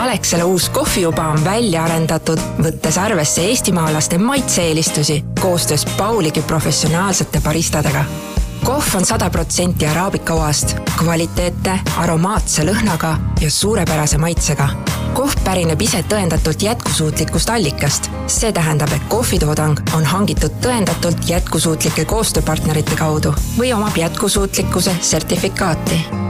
Alexela uus kohvijuba on välja arendatud, võttes arvesse eestimaalaste maitse-eelistusi koostöös Pauligi professionaalsete baristadega. kohv on sada protsenti araabika oast, kvaliteetne, aromaatse lõhnaga ja suurepärase maitsega. kohv pärineb ise tõendatult jätkusuutlikust allikast. see tähendab, et kohvitoodang on hangitud tõendatult jätkusuutlike koostööpartnerite kaudu või omab jätkusuutlikkuse sertifikaati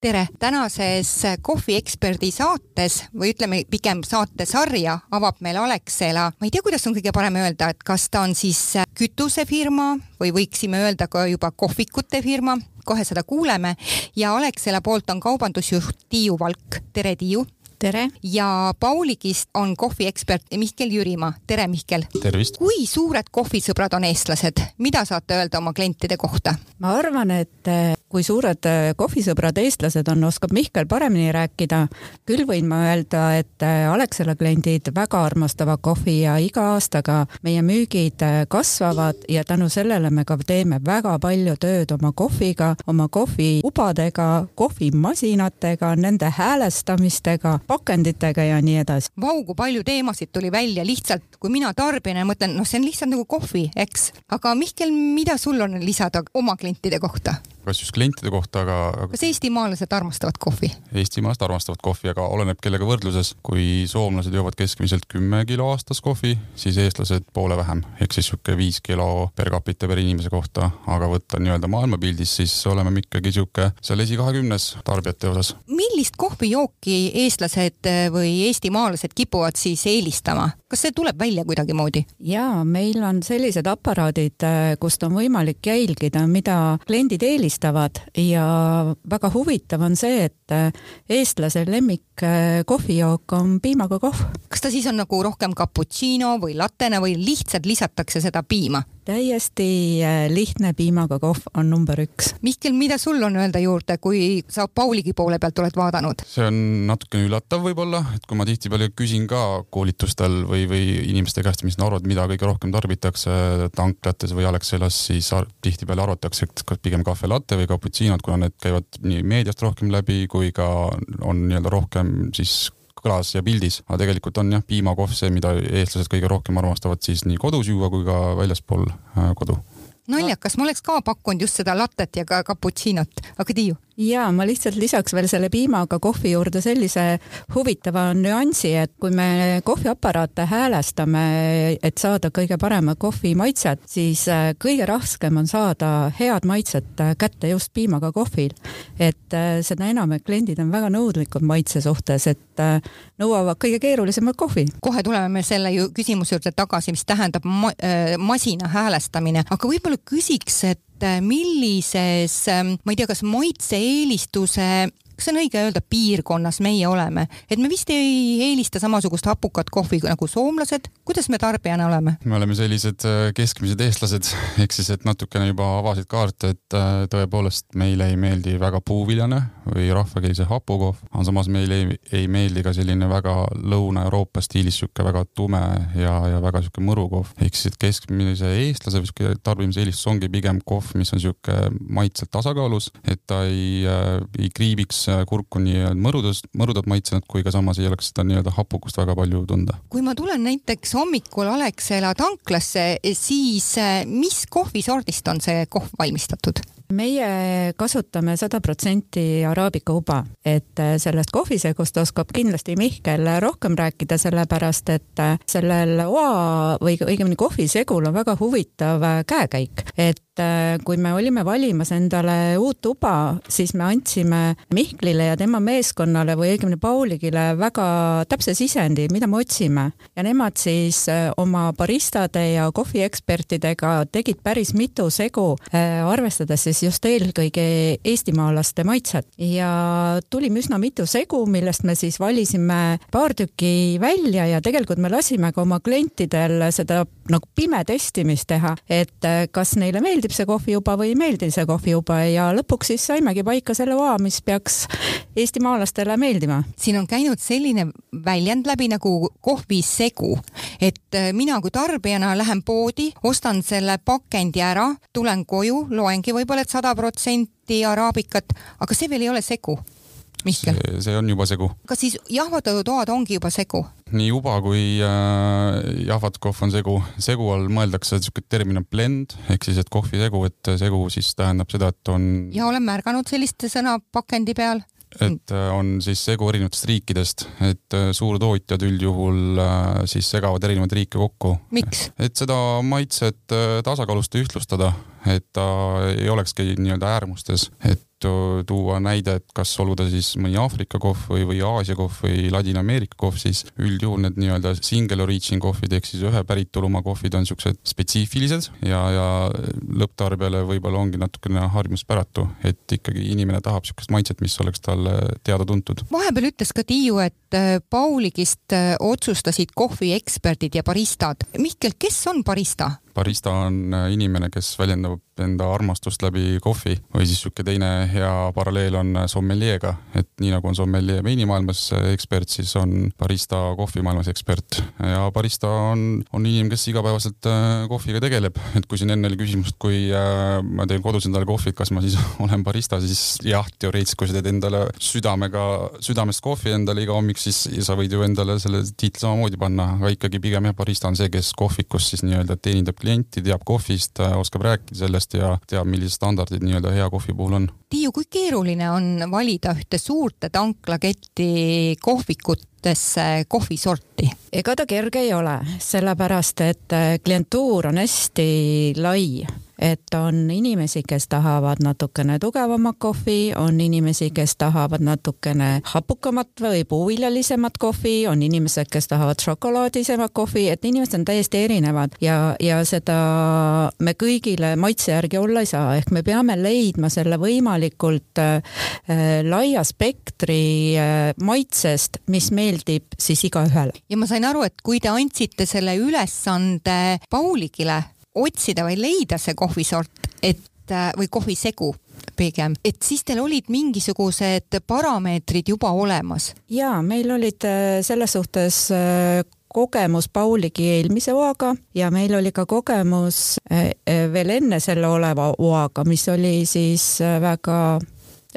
tere, tänases kohvieksperdi saates või ütleme pigem saatesarja avab meil Alexela, ma ei tea, kuidas on kõige parem öelda, et kas ta on siis kütusefirma või võiksime öelda ka juba kohvikute firma, kohe seda kuuleme. Ja Alexela poolt on kaubandusjuht Tiiu Valk, tere Tiiu tere! ja Pauligist on kohviekspert Mihkel Jürimaa, tere Mihkel! tervist! kui suured kohvisõbrad on eestlased, mida saate öelda oma klientide kohta? ma arvan, et eh, kui suured eh, kohvisõbrad eestlased on, oskab Mihkel paremini rääkida. küll võin ma öelda, et eh, Alexela kliendid väga armastavad kohvi ja iga aastaga meie müügid kasvavad ja tänu sellele me ka teeme väga palju tööd oma kohviga, oma kohviubadega, kohvimasinatega, nende häälestamistega pakenditega ja nii edasi. Vau, kui palju teemasid tuli välja lihtsalt, kui mina tarbijana mõtlen, noh, see on lihtsalt nagu kohvi, eks. aga Mihkel, mida sul on lisada oma klientide kohta? Kas just klientide kohta, aga, aga.... kas eestimaalased armastavad kohvi? eestimaalased armastavad kohvi, aga oleneb kellega võrdluses. kui soomlased joovad keskmiselt kümme kilo aastas kohvi, siis eestlased poole vähem, ehk siis sihuke viis kilo per capita per inimese kohta, aga võtta nii-öelda maailmapildis, siis oleme me ikkagi sihuke seal esikahekümnes tarbijate osas. millist kohvijooki eestlased või eestimaalased kipuvad siis eelistama? kas see tuleb välja kuidagimoodi? jaa, meil on sellised aparaadid, kust on võimalik jälgida, mida kliendid eelistavad helistavad ja väga huvitav on see, et äh, eestlase lemmik äh, kohvijook on piimaga kohv. kas ta siis on nagu rohkem cappuccino või latene või lihtsalt lisatakse seda piima? täiesti äh, lihtne piimaga kohv on number üks. Mihkel, mida sul on öelda juurde, kui sa Pauligi poole pealt oled vaadanud? see on natukene üllatav võib-olla, et kui ma tihtipeale küsin ka koolitustel või, või inimeste käest, mis nad arvavad, mida kõige rohkem tarbitakse tanklates või Alexelas, siis tihtipeale arvatakse, et kas pigem kahve latte või cappuccino'd, kuna need käivad nii meediast rohkem läbi kui ka on nii-öelda rohkem siis kõlas ja pildis, aga tegelikult on jah, piimakohv see, mida eestlased kõige rohkem armastavad siis nii kodus juua kui ka väljaspool äh, kodu naljakas, ma oleks ka pakkunud just seda lattet ja ka cappuccinot, aga Tiiu? Ja ma lihtsalt lisaks veel selle piimaga kohvi juurde sellise huvitava nüansi, et kui me kohviaparaate häälestame, et saada kõige paremat kohvi maitset, siis äh, kõige raskem on saada head maitset äh, kätte just piimaga kohvil. et äh, seda enam, et kliendid on väga nõudlikud maitse suhtes, et nõuavad kõige keerulisemat kohvi. kohe tuleme me selle ju küsimuse juurde tagasi, mis tähendab ma masina häälestamine, aga võib-olla küsiks, et millises, ma ei tea, kas maitse-eelistuse kas see on õige öelda, piirkonnas meie oleme, et me vist ei eelista samasugust hapukat kohvi nagu soomlased, kuidas me tarbijana oleme? me oleme sellised äh, keskmised eestlased, ehk siis, et natukene juba avasid kaarte, et äh, tõepoolest meile ei meeldi väga puuviljane või rahvakeelse hapukohv, aga samas meile ei, ei meeldi ka selline väga Lõuna-Euroopa stiilis sihuke väga tume ja, ja väga sihuke mõru kohv, ehk siis, et keskmise eestlase või sihuke tarbimise eelistus ongi pigem kohv, mis on sihuke maitselt tasakaalus, et ta ei äh,, ei kriibiks kurku nii mõrudust, mõrudat maitsenud, kui ka samas ei oleks seda nii-öelda hapukust väga palju tunda. kui ma tulen näiteks hommikul Alexela tanklasse, siis eh, mis kohvisordist on see kohv valmistatud? meie kasutame sada protsenti araabika uba, et äh, sellest kohvisegust oskab kindlasti Mihkel rohkem rääkida, sellepärast et äh, sellel oa või õigemini kohvisegul on väga huvitav äh, käekäik, et kui me olime valimas endale uut uba, siis me andsime Mihklile ja tema meeskonnale või õigemini Pauligile väga täpse sisendi, mida me otsime. Ja nemad siis oma baristade ja kohviekspertidega tegid päris mitu segu, arvestades siis just eelkõige eestimaalaste maitset. Ja tulime üsna mitu segu, millest me siis valisime paar tükki välja ja tegelikult me lasime ka oma klientidel seda nagu pime testimist teha, et äh, kas neile meeldib see kohvijuba või ei meeldi see kohvijuba ja lõpuks siis saimegi paika selle oa, mis peaks eestimaalastele meeldima. siin on käinud selline väljend läbi nagu kohvisegu, et äh, mina kui tarbijana lähen poodi, ostan selle pakendi ära, tulen koju, loengi võib-olla, et sada protsenti araabikat, aga see veel ei ole segu Mihkel. see on juba segu. kas siis jahvatajutoad ongi juba segu? nii juba kui äh, jahvatuskohv on segu. segu all mõeldakse niisugune termin on blend ehk siis, et kohvisegu, et segu siis tähendab seda, et on. ja olen märganud sellist sõna pakendi peal et äh, on siis segu erinevatest riikidest, et äh, suurtootjad üldjuhul äh, siis segavad erinevaid riike kokku. miks? et seda maitset tasakaalustada, ühtlustada, et ta ei olekski nii-öelda äärmustes, et tuua näide, et kas olgu ta siis mõni Aafrika kohv või, või Aasia kohv või Ladina-Ameerika kohv, siis üldjuhul need nii-öelda single origin kohvid ehk siis ühe päritolumaa kohvid on siuksed spetsiifilised ja, ja lõpptarbijale võib-olla ongi natukene harjumuspäratu, et ikkagi inimene tahab siukest maitset, mis oleks talle teada-tuntud. vahepeal ütles ka Tiiu, et äh, Pauligist äh, otsustasid kohvieksperdid ja baristad. Mihkel, kes on barista? Barista on äh, inimene, kes väljendab enda armastust läbi kohvi või siis niisugune teine hea paralleel on äh, sommeljeega, et nii nagu on sommeljee veinimaailmas äh, ekspert, siis on barista kohvimaailmas ekspert. Ja barista on, on inimene, kes igapäevaselt kohviga tegeleb, et kui siin enne oli küsimus, et kui ma teen kodus endale kohvi, et kas ma siis olen barista, siis jah, teoreetiliselt, kui sa teed endale südamega, südamest kohvi endale iga hommik, siis sa võid ju endale selle tiitli samamoodi panna, aga ikkagi pigem jah, barista on see, kes kohvikus siis nii-öelda teenindab klienti, teab kohvist, oskab rääkida sellest ja teab, millised standardid nii-öelda hea kohvi puhul on. Tiiu, kui keeruline on valida ühte suurte tanklaketti kohvikutesse kohvisorti? ega ta kerge ei ole, sellepärast et klientuur on hästi lai et on inimesi, kes tahavad natukene tugevamat kohvi, on inimesi, kes tahavad natukene hapukamat või puuviljalisemat kohvi, on inimesed, kes tahavad šokolaadisemat kohvi, et inimesed on täiesti erinevad ja, ja seda me kõigile maitse järgi olla ei saa, ehk me peame leidma selle võimalikult äh, laia spektri äh, maitsest, mis meeldib siis igaühele. ja ma sain aru, et kui te andsite selle ülesande Paulikile otsida või leida see kohvisort, et äh, või kohvisegu pigem, et siis teil olid mingisugused parameetrid juba olemas? ja meil olid äh, selles suhtes äh, kogemus Pauligi eelmise oaga ja meil oli ka kogemus veel enne selle oleva oaga, mis oli siis väga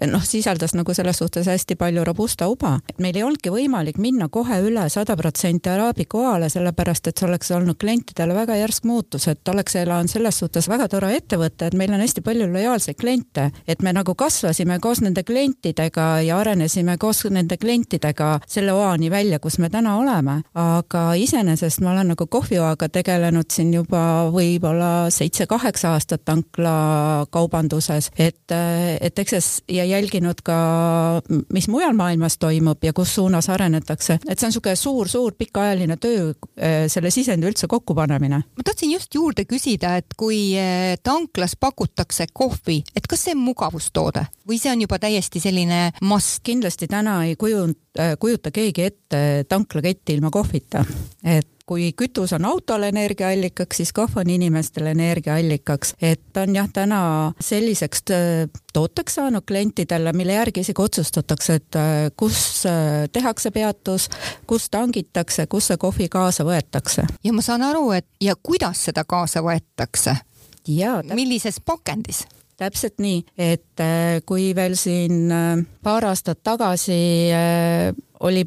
noh, sisaldas nagu selles suhtes hästi palju robusta uba. meil ei olnudki võimalik minna kohe üle sada protsenti araabika oale, sellepärast et see oleks olnud klientidele väga järsk muutus, et Alexela on selles suhtes väga tore ettevõte, et meil on hästi palju lojaalseid kliente, et me nagu kasvasime koos nende klientidega ja arenesime koos nende klientidega selle oani välja, kus me täna oleme. aga iseenesest ma olen nagu kohvioaga tegelenud siin juba võib-olla seitse-kaheksa aastat tanklakaubanduses, et, et eks see ja jälginud ka, mis mujal maailmas toimub ja kus suunas arenetakse, et see on niisugune suur-suur pikaajaline töö, äh, selle sisendi üldse kokkupanemine. ma tahtsin just juurde küsida, et kui äh, tanklas pakutakse kohvi, et kas see on mugavustoode või see on juba täiesti selline must? kindlasti täna ei kuju, kujuta keegi ette tanklaketti ilma kohvita, et kui kütus on autole energiaallikaks, siis kahv on inimestele energiaallikaks, et on jah, täna selliseks äh, tooteks saanud klientidele, mille järgi isegi otsustatakse, et äh, kus äh, tehakse peatus, kus tangitakse, kus see kohvi kaasa võetakse. ja ma saan aru, et ja kuidas seda kaasa võetakse? millises pakendis? täpselt nii, et kui veel siin paar aastat tagasi oli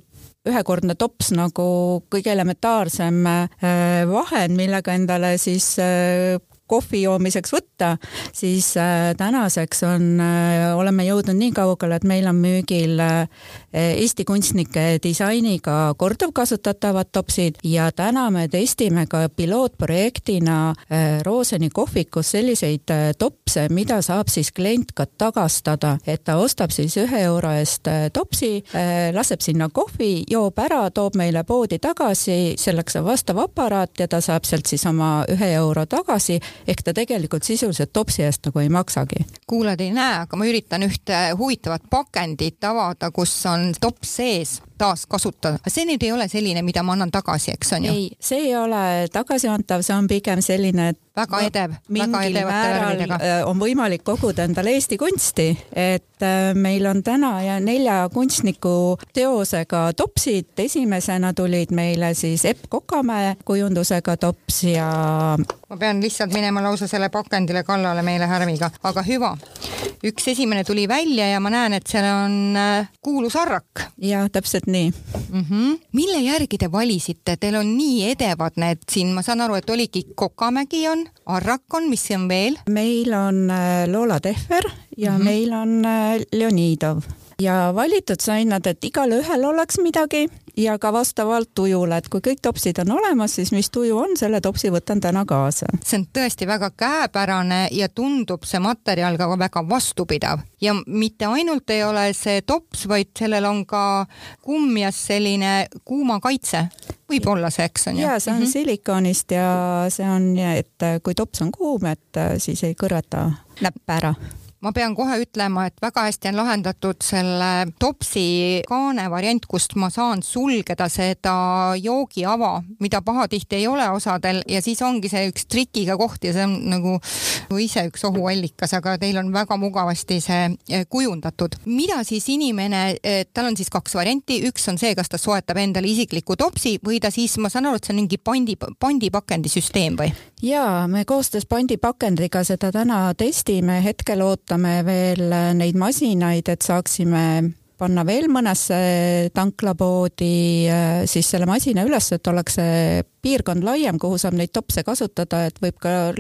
ühekordne tops nagu kõige elementaarsem äh, vahend, millega endale siis äh, kohvi joomiseks võtta, siis äh, tänaseks on, oleme jõudnud nii kaugele, et meil on müügil Eesti kunstnike disainiga korduvkasutatavad topsid ja täna me testime ka pilootprojektina Roseni kohvikus selliseid topse, mida saab siis klient ka tagastada, et ta ostab siis ühe euro eest topsi, laseb sinna kohvi, joob ära, toob meile poodi tagasi, selleks on vastav aparaat ja ta saab sealt siis oma ühe euro tagasi ehk ta tegelikult sisuliselt topsi eest nagu ei maksagi. kuulajad ei näe, aga ma üritan ühte huvitavat pakendit avada, kus on tops sees taaskasutada. see nüüd ei ole selline, mida ma annan tagasi, eks on ju? ei, see ei ole tagasiantav, see on pigem selline, et väga edev, väga edevate värvidega. Äh, on võimalik koguda endale Eesti kunsti, et äh, meil on täna ja nelja kunstniku teosega topsid, esimesena tulid meile siis Epp Kokamäe kujundusega tops ja. ma pean lihtsalt minema lausa selle pakendile kallale meile Härmiga, aga hüva. üks esimene tuli välja ja ma näen, et seal on äh, kuulus arrak. ja täpselt nii mm. -hmm. mille järgi te valisite, teil on nii edevad need siin, ma saan aru, et oligi Kokamägi on, Arrak on, mis on veel? meil on äh, Loola Tehver ja mm -hmm. meil on äh, Leonidov ja valitud sain nad, et igalühel oleks midagi ja ka vastavalt tujule, et kui kõik topsid on olemas, siis mis tuju on, selle topsi võtan täna kaasa. see on tõesti väga käepärane ja tundub see materjal ka väga vastupidav ja mitte ainult ei ole see tops, vaid sellel on ka kummjas selline kuumakaitse võib olla see, eks on ju? jaa, see on mm -hmm. silikoonist ja see on, et kui tops on kuum, et siis ei kõrveta näppe ära ma pean kohe ütlema, et väga hästi on lahendatud selle topsi kaane variant, kust ma saan sulgeda seda joogiava, mida pahatihti ei ole osadel ja siis ongi see üks trikiga koht ja see on nagu ise üks ohuallikas, aga teil on väga mugavasti see eh, kujundatud. mida siis inimene, eh, tal on siis kaks varianti, üks on see, kas ta soetab endale isikliku topsi või ta siis, ma saan aru, et see on mingi pandi, pandipakendisüsteem või? jaa, me koostöös pandipakendiga seda täna testime, hetkel ootame ootame veel neid masinaid, et saaksime panna veel mõnesse tanklapoodi äh, siis selle masina üles, et oleks see piirkond laiem, kuhu saab neid topse kasutada, et võib ka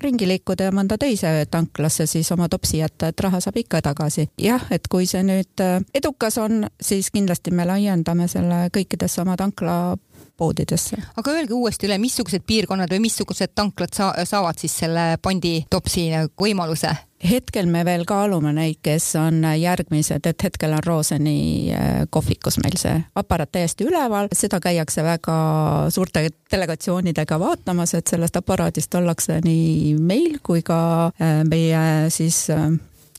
ringi liikuda ja mõnda teise tanklasse siis oma topsi jätta, et raha saab ikka tagasi. jah, et kui see nüüd äh, edukas on, siis kindlasti me laiendame selle kõikidesse oma tankla poodidesse. aga öelge uuesti üle, missugused piirkonnad või missugused tanklad sa saavad siis selle panditopsi võimaluse? Hetkel me veel kaalume neid, kes on järgmised, et hetkel on Roseni äh, kohvikus meil see aparaat täiesti üleval, seda käiakse väga suurte delegatsioonidega vaatamas, et sellest aparaadist ollakse nii meil kui ka äh, meie siis äh,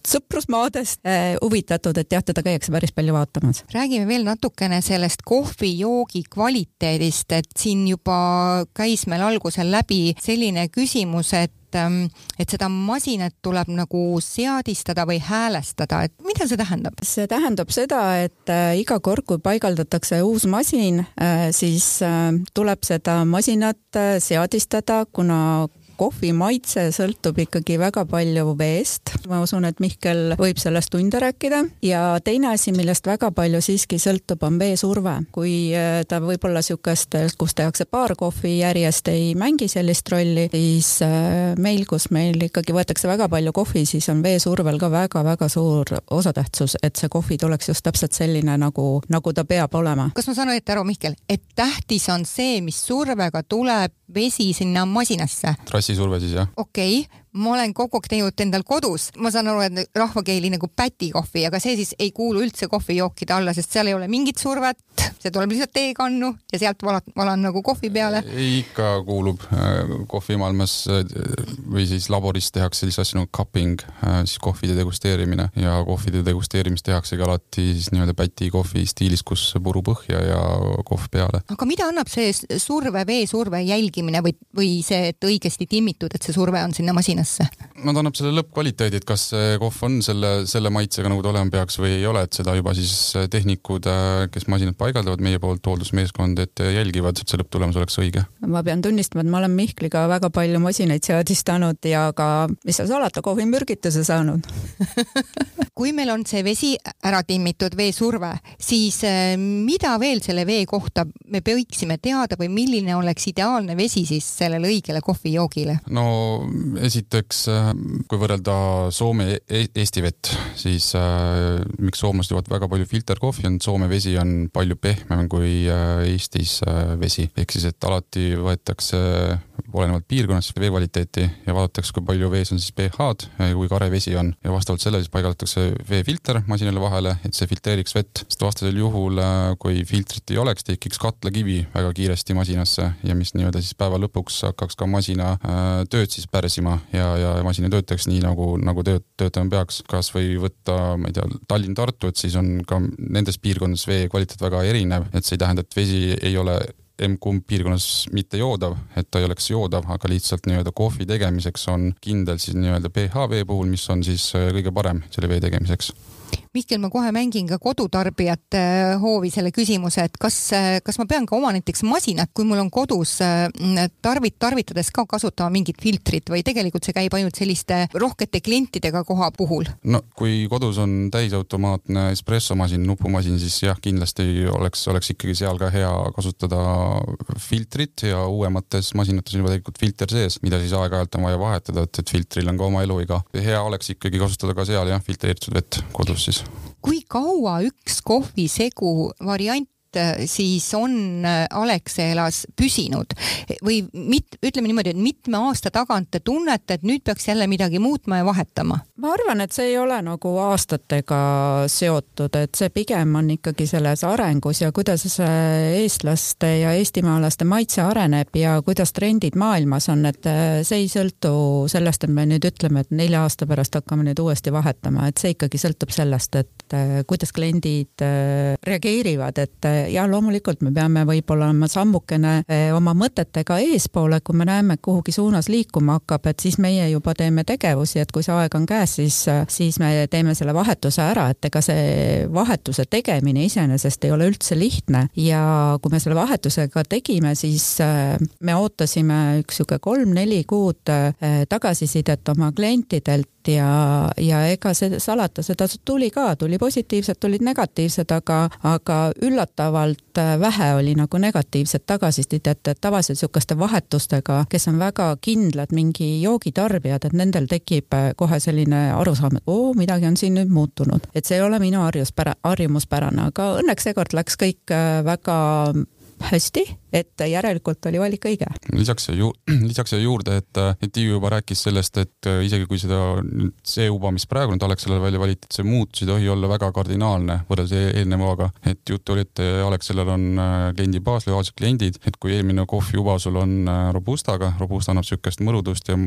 sõprusmaadest huvitatud, et jah, teda käiakse päris palju vaatamas. räägime veel natukene sellest kohvijoogi kvaliteedist, et siin juba käis meil algusel läbi selline küsimus, et ähm, et seda masinat tuleb nagu seadistada või häälestada, et mida see tähendab? see tähendab seda, et äh, iga kord, kui paigaldatakse uus masin, äh, siis tuleb seda masinat seadistada, kuna kohvi maitse sõltub ikkagi väga palju veest. ma usun, et Mihkel võib sellest tunde rääkida ja teine asi, millest väga palju siiski sõltub, on veesurve. kui äh, ta võib-olla niisugust, kus tehakse paar kohvi järjest, ei mängi sellist rolli, siis äh, meil, kus meil ikkagi võetakse väga palju kohvi, siis on veesurvel ka väga-väga suur osatähtsus, et see kohvi tuleks just täpselt selline, nagu, nagu ta peab olema. kas ma saan õieti aru, Mihkel, et tähtis on see, mis survega tuleb vesi sinna masinasse? trassisurve siis jah? okei okay., ma olen kogu aeg teinud endal kodus, ma saan aru, et rahvakeeli nagu pätikohvi, aga see siis ei kuulu üldse kohvijookide alla, sest seal ei ole mingit survet, see tuleb lihtsalt teekannu ja sealt valan, valan nagu kohvi peale. ikka kuulub äh, kohvimaailmas äh, või siis laboris tehakse sellist asja nagu cupping, äh, siis kohvide degusteerimine ja kohvide degusteerimist tehaksegi alati siis nii-öelda pätikohvi stiilis, kus puru põhja ja kohv peale. aga mida annab see surve, veesurve jälgimine või, või see, et õigesti timmitud, et see surve on sinna masinasse? Masinasse. no ta annab selle lõppkvaliteedi, et kas see kohv on selle, selle maitsega, nagu ta olema peaks või ei ole, et seda juba siis tehnikud, kes masinat paigaldavad meie poolt, hooldusmeeskond, et jälgivad, et see lõpptulemus oleks õige. ma pean tunnistama, et ma olen Mihkliga väga palju masinaid seadistanud ja ka, mis seal salata, kohvimürgituse saanud kui meil on see vesi ära timmitud, veesurve, siis mida veel selle vee kohta me võiksime teada või milline oleks ideaalne vesi siis sellele õigele kohvijoogile? no esiteks esiteks, äh, kui võrrelda Soome e-, Eesti vett, siis äh, miks soomlased joovad väga palju filterkohvi, on Soome vesi on palju pehmem kui äh, Eestis äh, vesi, ehk siis, et alati võetakse olenevalt piirkonnast vee kvaliteeti ja vaadatakse, kui palju vees on siis pH-d kui kare vesi on. Ja vastavalt sellele siis paigaldatakse veefilter masinale vahele, et see filtreeriks vett, sest vastasel juhul, kui filtrit ei oleks, tekiks katlakivi väga kiiresti masinasse ja mis nii-öelda siis päeva lõpuks hakkaks ka masina tööd siis pärsima ja, ja masin ei töötaks nii nagu, nagu tööd, töötama peaks. kas või võtta, ma ei tea, Tallinn-Tartu, et siis on ka nendes piirkondades vee kvaliteet väga erinev, et see ei tähenda, et vesi ei ole emb-kumb piirkonnas mitte joodav, et ta ei oleks joodav, aga lihtsalt nii-öelda kohvi tegemiseks on kindel siis nii-öelda pH vee puhul, mis on siis kõige parem selle vee tegemiseks Mihkel, ma kohe mängin ka kodutarbijate äh, hoovi selle küsimuse, et kas, äh, kas ma pean ka oma näiteks masinat, kui mul on kodus äh, tarvit-, tarvitades ka kasutama mingit filtrit või tegelikult see käib ainult selliste rohkete klientidega koha puhul? no kui kodus on täisautomaatne espressomasin, nupumasin, siis jah, kindlasti oleks, oleks ikkagi seal ka hea kasutada filtrit ja uuemates masinates on juba tegelikult filter sees, mida siis aeg-ajalt on vaja vahetada, et, et filtril on ka oma eluiga. hea oleks ikkagi kasutada ka seal jah, filtreeritud vett kodus siis kui kaua üks kohvisegu variant siis on äh, Alexelas püsinud või mit-, ütleme niimoodi, et mitme aasta tagant te tunnete, et nüüd peaks jälle midagi muutma ja vahetama? ma arvan, et see ei ole nagu aastatega seotud, et see pigem on ikkagi selles arengus ja kuidas eestlaste ja eestimaalaste maitse areneb ja kuidas trendid maailmas on, et äh, see ei sõltu sellest, et me nüüd ütleme, et nelja aasta pärast hakkame nüüd uuesti vahetama, et see ikkagi sõltub sellest, et kuidas kliendid reageerivad, et ja loomulikult me peame võib-olla olema sammukene oma mõtetega eespoole, kui me näeme, et kuhugi suunas liikuma hakkab, et siis meie juba teeme tegevusi, et kui see aeg on käes, siis, siis me teeme selle vahetuse ära, et ega see vahetuse tegemine iseenesest ei ole üldse lihtne. Ja kui me selle vahetusega tegime, siis me ootasime üks sihuke kolm-neli kuud tagasisidet oma klientidelt ja, ja ega see salata, seda tuli ka, tuli positiivset, tulid negatiivsed, aga, aga üllatavalt äh, vähe oli nagu negatiivset tagasisidet, et tavaliselt niisuguste vahetustega, kes on väga kindlad mingi joogitarbijad, et nendel tekib äh, kohe selline arusaam, et oo, midagi on siin nüüd muutunud. et see ei ole minu harjuspära, harjumuspärane, aga õnneks seekord läks kõik äh, väga hästi et järelikult oli valik õige. lisaks ju-, lisaks siia juurde, et, et Tiiu juba rääkis sellest, et äh, isegi kui seda see uba, mis praegu nüüd Alexelale välja valiti, et see muutus ei tohi olla väga kardinaalne võrreldes e-, eelnevaga, et juttu oli, et Alexelal on äh, kliendi baas, lojaalsed kliendid, et kui eelmine kohviuba sul on äh, Robustaga, Robusta annab niisugust mõrudust ja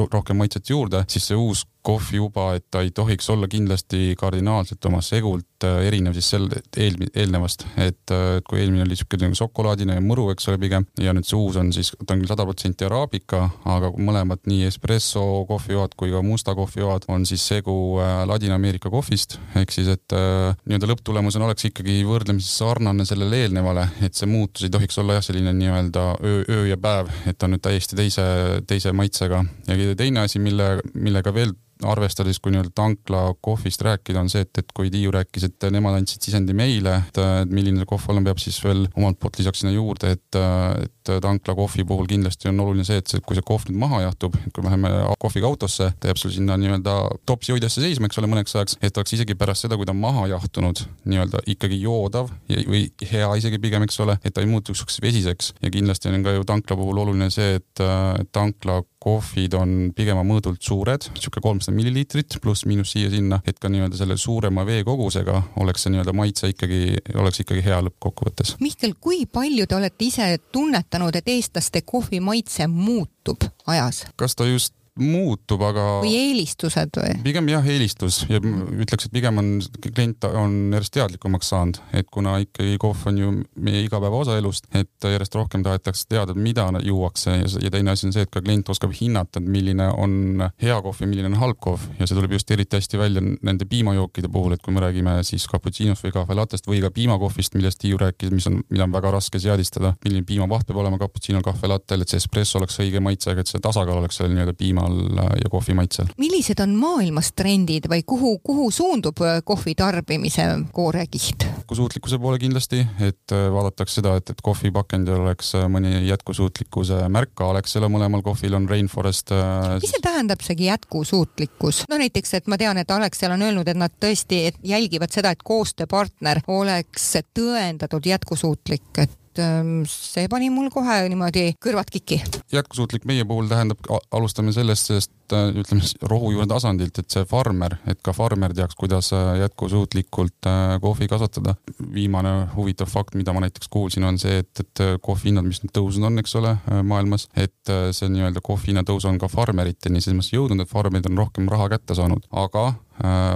rohkem maitset juurde, siis see uus kohviuba, et ta ei tohiks olla kindlasti kardinaalselt oma segult erinev siis sel eel, eelnevast, et, kui eelmine oli niisugune šokolaadine ja mõru, eks ole, pigem. ja nüüd see uus on siis, ta on küll sada protsenti araabika, aga mõlemad nii espresso kohvijoad kui ka musta kohvijoad on siis segu äh, Ladina-Ameerika kohvist. ehk siis, et äh, nii-öelda lõpptulemusena oleks ikkagi võrdlemisi sarnane sellele eelnevale, et see muutus ei tohiks olla jah, selline nii-öelda öö, öö ja päev, et ta on nüüd täiesti teise, teise maitsega. ja teine asi, mille, millega veel arvestades, kui nii-öelda tankla kohvist rääkida, on see, et, et kui Tiiu rääkis, et nemad andsid sisendi meile, et, milline see kohv olema peab, siis veel omalt poolt lisaks sinna juurde, et, et tankla kohvi puhul kindlasti on oluline see, et see, kui see kohv nüüd maha jahtub, kui me läheme kohviga autosse, ta jääb sul sinna nii-öelda topsi hoidjasse seisma, eks ole, mõneks ajaks, et oleks isegi pärast seda, kui ta on maha jahtunud, nii-öelda ikkagi joodav ja, või hea isegi pigem, eks ole, et ta ei muutuks vesiseks ja kindlasti on ka ju tankla puhul oluline see, et tankla kohvid on pigem mõõdult suured, niisugune kolmsada milliliitrit pluss-miinus siia-sinna, et ka nii-öelda selle suurema veekogusega oleks see nii-öelda maitse ikkagi, oleks ikkagi hea lõppkokkuvõttes. Mihkel, kui palju te olete ise tunnetanud, et eestlaste kohvi maitse muutub ajas? kas ta just muutub, aga. või eelistused või? pigem jah, eelistus ja ütleks, et pigem on klient on järjest teadlikumaks saanud, et kuna ikkagi kohv on ju meie igapäeva osa elust, et järjest rohkem tahetakse teada, mida juuakse ja, ja teine asi on see, et ka klient oskab hinnata, et milline on hea kohv ja milline on halb kohv ja see tuleb just eriti hästi välja nende piimajookide puhul, et kui me räägime siis cappuccino'st või kahve latest või ka piimakohvist, millest Tiiu rääkis, mis on, mida on väga raske seadistada, milline piimavaht peab olema cappuccino'l, kahve lattel, et see espresso oleks õige maitsega, et see tasakaal oleks seal nii-öelda piima piimal ja kohvi maitsel. millised on maailmas trendid või kuhu, kuhu suundub äh, kohvi tarbimise koorekiht? jätkusuutlikkuse poole kindlasti, et äh, vaadatakse seda, et, et kohvipakendil oleks äh, mõni jätkusuutlikkuse märk, Alexela mõlemal kohvil on Rainforest. mis see tähendab, see jätkusuutlikkus? no näiteks, et ma tean, et Alexel on öelnud, et nad tõesti et jälgivad seda, et koostööpartner oleks tõendatud jätkusuutlik, et ähm, see pani mul kohe niimoodi kõrvad kikki. jätkusuutlik meie puhul tähendab, alustame sellest, sest äh, ütleme rohujuure tasandilt, et see farmer, et ka farmer teaks, kuidas äh, jätkusuutlikult äh, kohvi kasvatada. viimane huvitav fakt, mida ma näiteks kuulsin, on see, et, et kohvi hinnad, mis nüüd tõusnud on, eks ole, maailmas, et see nii-öelda kohvi hinna tõus on ka farmeriteni selles mõttes jõudnud, et farmerid on rohkem raha kätte saanud, aga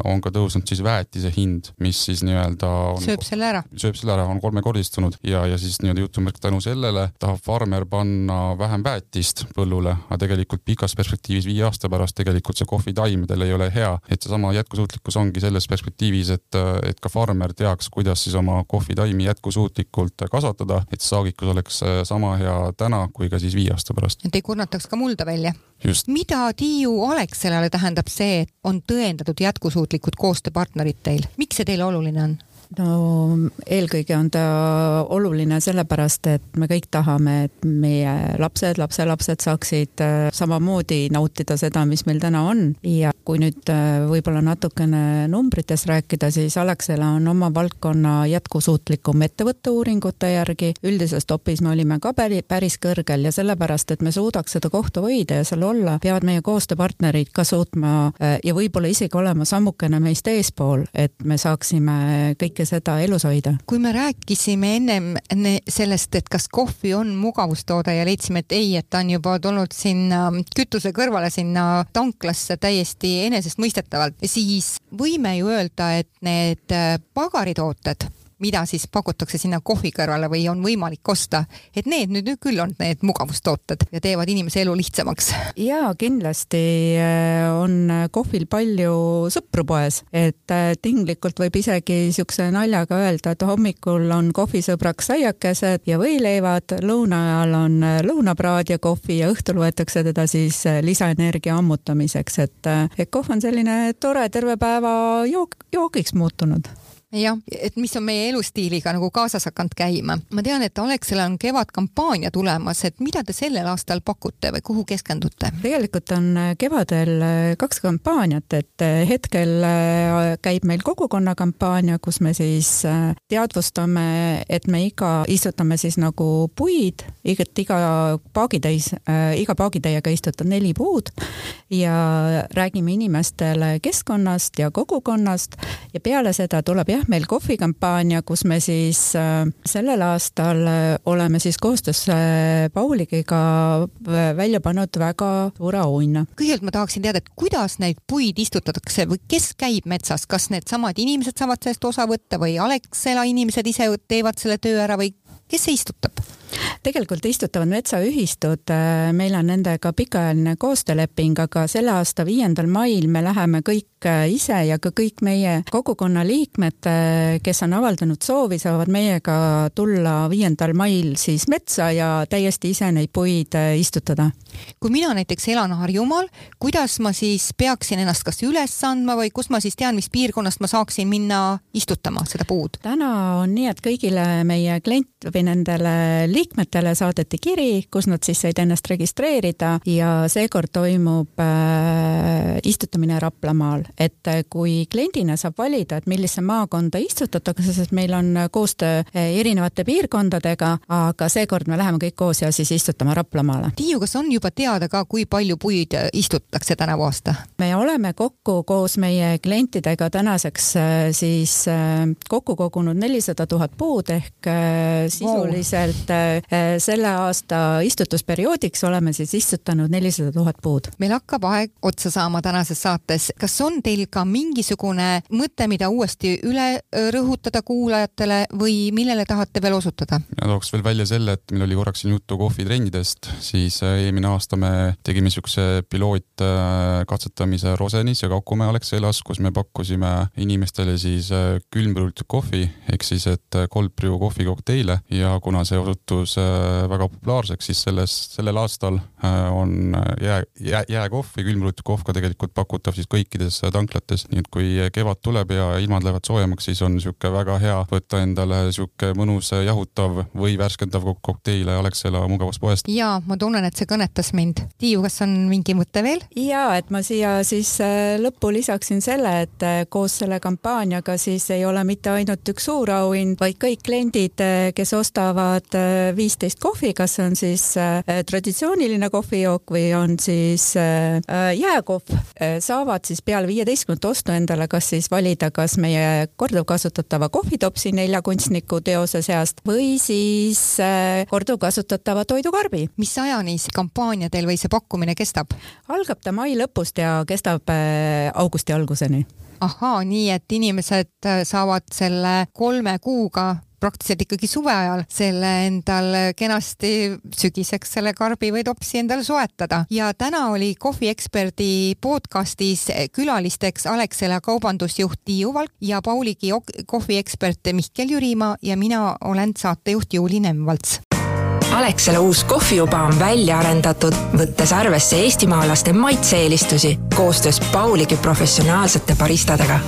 on ka tõusnud siis väetise hind, mis siis nii-öelda sööb selle ära, sööb selle ära, on kolmekordistunud ja, ja siis nii-öelda jutumärk tänu sellele tahab farmer panna vähem väetist põllule, aga tegelikult pikas perspektiivis viie aasta pärast tegelikult see kohvitaimedel ei ole hea, et seesama jätkusuutlikkus ongi selles perspektiivis, et, et ka farmer teaks, kuidas siis oma kohvitaimi jätkusuutlikult kasvatada, et saagikus oleks sama hea täna kui ka siis viie aasta pärast. et ei kurnataks ka mulda välja. Mida Tiiu Alexelale tähendab see, et on tõendatud jätkusuutlikud koostööpartnerid teil, miks see teile oluline on? no eelkõige on ta oluline sellepärast, et me kõik tahame, et meie lapsed, lapselapsed saaksid äh, samamoodi nautida seda, mis meil täna on ja kui nüüd äh, võib-olla natukene numbrites rääkida, siis Alexela on oma valdkonna jätkusuutlikum ettevõtte uuringute järgi. üldises topis me olime ka päris kõrgel ja sellepärast, et me suudaks seda kohta hoida ja seal olla, peavad meie koostööpartnerid ka suutma äh, ja võib-olla isegi olema sammukene meist eespool, et me saaksime kõike seda elus hoida. kui me rääkisime ennem sellest, et kas kohvi on mugavustoode ja leidsime, et ei, et ta on juba tulnud sinna kütuse kõrvale sinna tanklasse täiesti enesestmõistetavalt, siis võime ju öelda, et need pagaritooted mida siis pakutakse sinna kohvi kõrvale või on võimalik osta, et need nüüd küll on need mugavustooted ja teevad inimese elu lihtsamaks. ja kindlasti äh, on kohvil palju sõpru poes, et äh, tinglikult võib isegi siukse naljaga öelda, et hommikul on kohvisõbraks saiakesed ja võileivad, lõuna ajal on äh, lõunapraad ja kohvi ja õhtul võetakse teda siis lisaenergia ammutamiseks, et, et kohv on selline tore terve päeva jook, joogiks muutunud jah, et mis on meie elustiiliga nagu kaasas hakanud käima. ma tean, et Alexel on kevadkampaania tulemas, et mida te sellel aastal pakute või kuhu keskendute? tegelikult on äh, kevadel äh, kaks kampaaniat, et äh, hetkel käib meil kogukonna kampaania, kus me siis teadvustame, et me iga, istutame siis nagu puid, igat, iga paagitäis, iga paagitäiega istutan neli puud ja räägime inimestele keskkonnast ja kogukonnast ja peale seda tuleb jah, jah, meil kohvikampaania, kus me siis äh, sellel aastal äh, oleme siis koostöös äh, Pauligiga välja pannud väga suure auhinna. kõigepealt ma tahaksin teada, et kuidas neid puid istutatakse või kes käib metsas, kas needsamad inimesed saavad sellest osa võtta või Alexela inimesed ise teevad selle töö ära või kes see istutab? Tegelikult istutavad metsaühistud, äh, meil on nendega pikaajaline koostööleping, aga selle aasta viiendal mail me läheme kõik äh, ise ja ka kõik meie kogukonna liikmed, äh, kes on avaldanud soovi, saavad meiega tulla viiendal mail siis metsa ja täiesti ise neid puid istutada. kui mina näiteks elan Harjumaal, kuidas ma siis peaksin ennast kas üles andma või kus ma siis tean, mis piirkonnast ma saaksin minna istutama seda puud? täna on nii, et kõigile meie klient või nendele liikmetele saadeti kiri, kus nad siis said ennast registreerida ja seekord toimub äh, istutamine Raplamaal, et äh, kui kliendina saab valida, et millisesse maakonda istutatakse, sest meil on koostöö äh, erinevate piirkondadega, aga seekord me läheme kõik koos ja siis istutame Raplamaale. Tiiu, kas on juba teada ka, kui palju puid istutatakse tänavu aasta? me oleme kokku koos meie klientidega tänaseks siis kokku kogunud nelisada tuhat puud ehk sisuliselt wow selle aasta istutusperioodiks oleme siis istutanud nelisada tuhat puud. meil hakkab aeg otsa saama tänases saates. kas on teil ka mingisugune mõte, mida uuesti üle äh, rõhutada kuulajatele või millele tahate veel osutada? mina tooks veel välja selle, et meil oli korraks siin juttu kohvitrendidest, siis äh, eelmine aasta me tegime niisuguse pilootkattsetamise Rosenis ja Kakumäe Alexelas, kus me pakkusime inimestele siis külmbrüültud kohvi ehk siis, et cold brew kohvikokteile ja kuna see osutus äh, väga populaarseks, siis selles, sellel aastal on jää, jää, jääkohv või külmrüütud kohv ka tegelikult pakutav siis kõikides tanklates, nii et kui kevad tuleb ja ilmad lähevad soojemaks, siis on niisugune väga hea võtta endale niisugune mõnus jahutav või värskendav kokteil Alexela mugavuspoest. ja ma tunnen, et see kõnetas mind. Tiiu, kas on mingi mõte veel? ja et ma siia siis lõppu lisaksin selle, et koos selle kampaaniaga siis ei ole mitte ainult üks suur auhind, vaid kõik kliendid, kes ostavad äh, viisteist kohvi, kas on siis äh, traditsiooniline kohvijook või on siis äh, jääkohv, saavad siis peale viieteistkümnendat ostu endale kas siis valida, kas meie korduvkasutatava kohvitopsi nelja kunstniku teose seast või siis korduvkasutatava toidukarbi. mis ajani see kampaania teil või see pakkumine kestab? algab ta mai lõpust ja kestab augusti alguseni ahaa, nii et inimesed äh, saavad selle kolme kuuga praktiliselt ikkagi suve ajal selle endal kenasti sügiseks selle karbi või topsi endale soetada. ja täna oli kohvieksperdi podcastis külalisteks Alexela kaubandusjuht Tiiu Valk ja Pauligi kohviekspert Mihkel Jürimaa ja mina olen saatejuht Juuli Nemvalts. Alexela uus kohvijuba on välja arendatud, võttes arvesse eestimaalaste maitse-eelistusi koostöös Pauligi professionaalsete baristadega.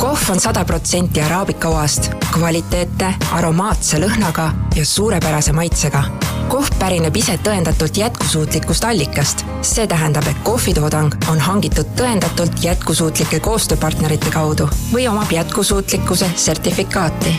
Kohv on sada protsenti araabika oast, kvaliteetne, aromaatse lõhnaga ja suurepärase maitsega. kohv pärineb ise tõendatult jätkusuutlikust allikast. see tähendab, et kohvitoodang on hangitud tõendatult jätkusuutlike koostööpartnerite kaudu või omab jätkusuutlikkuse sertifikaati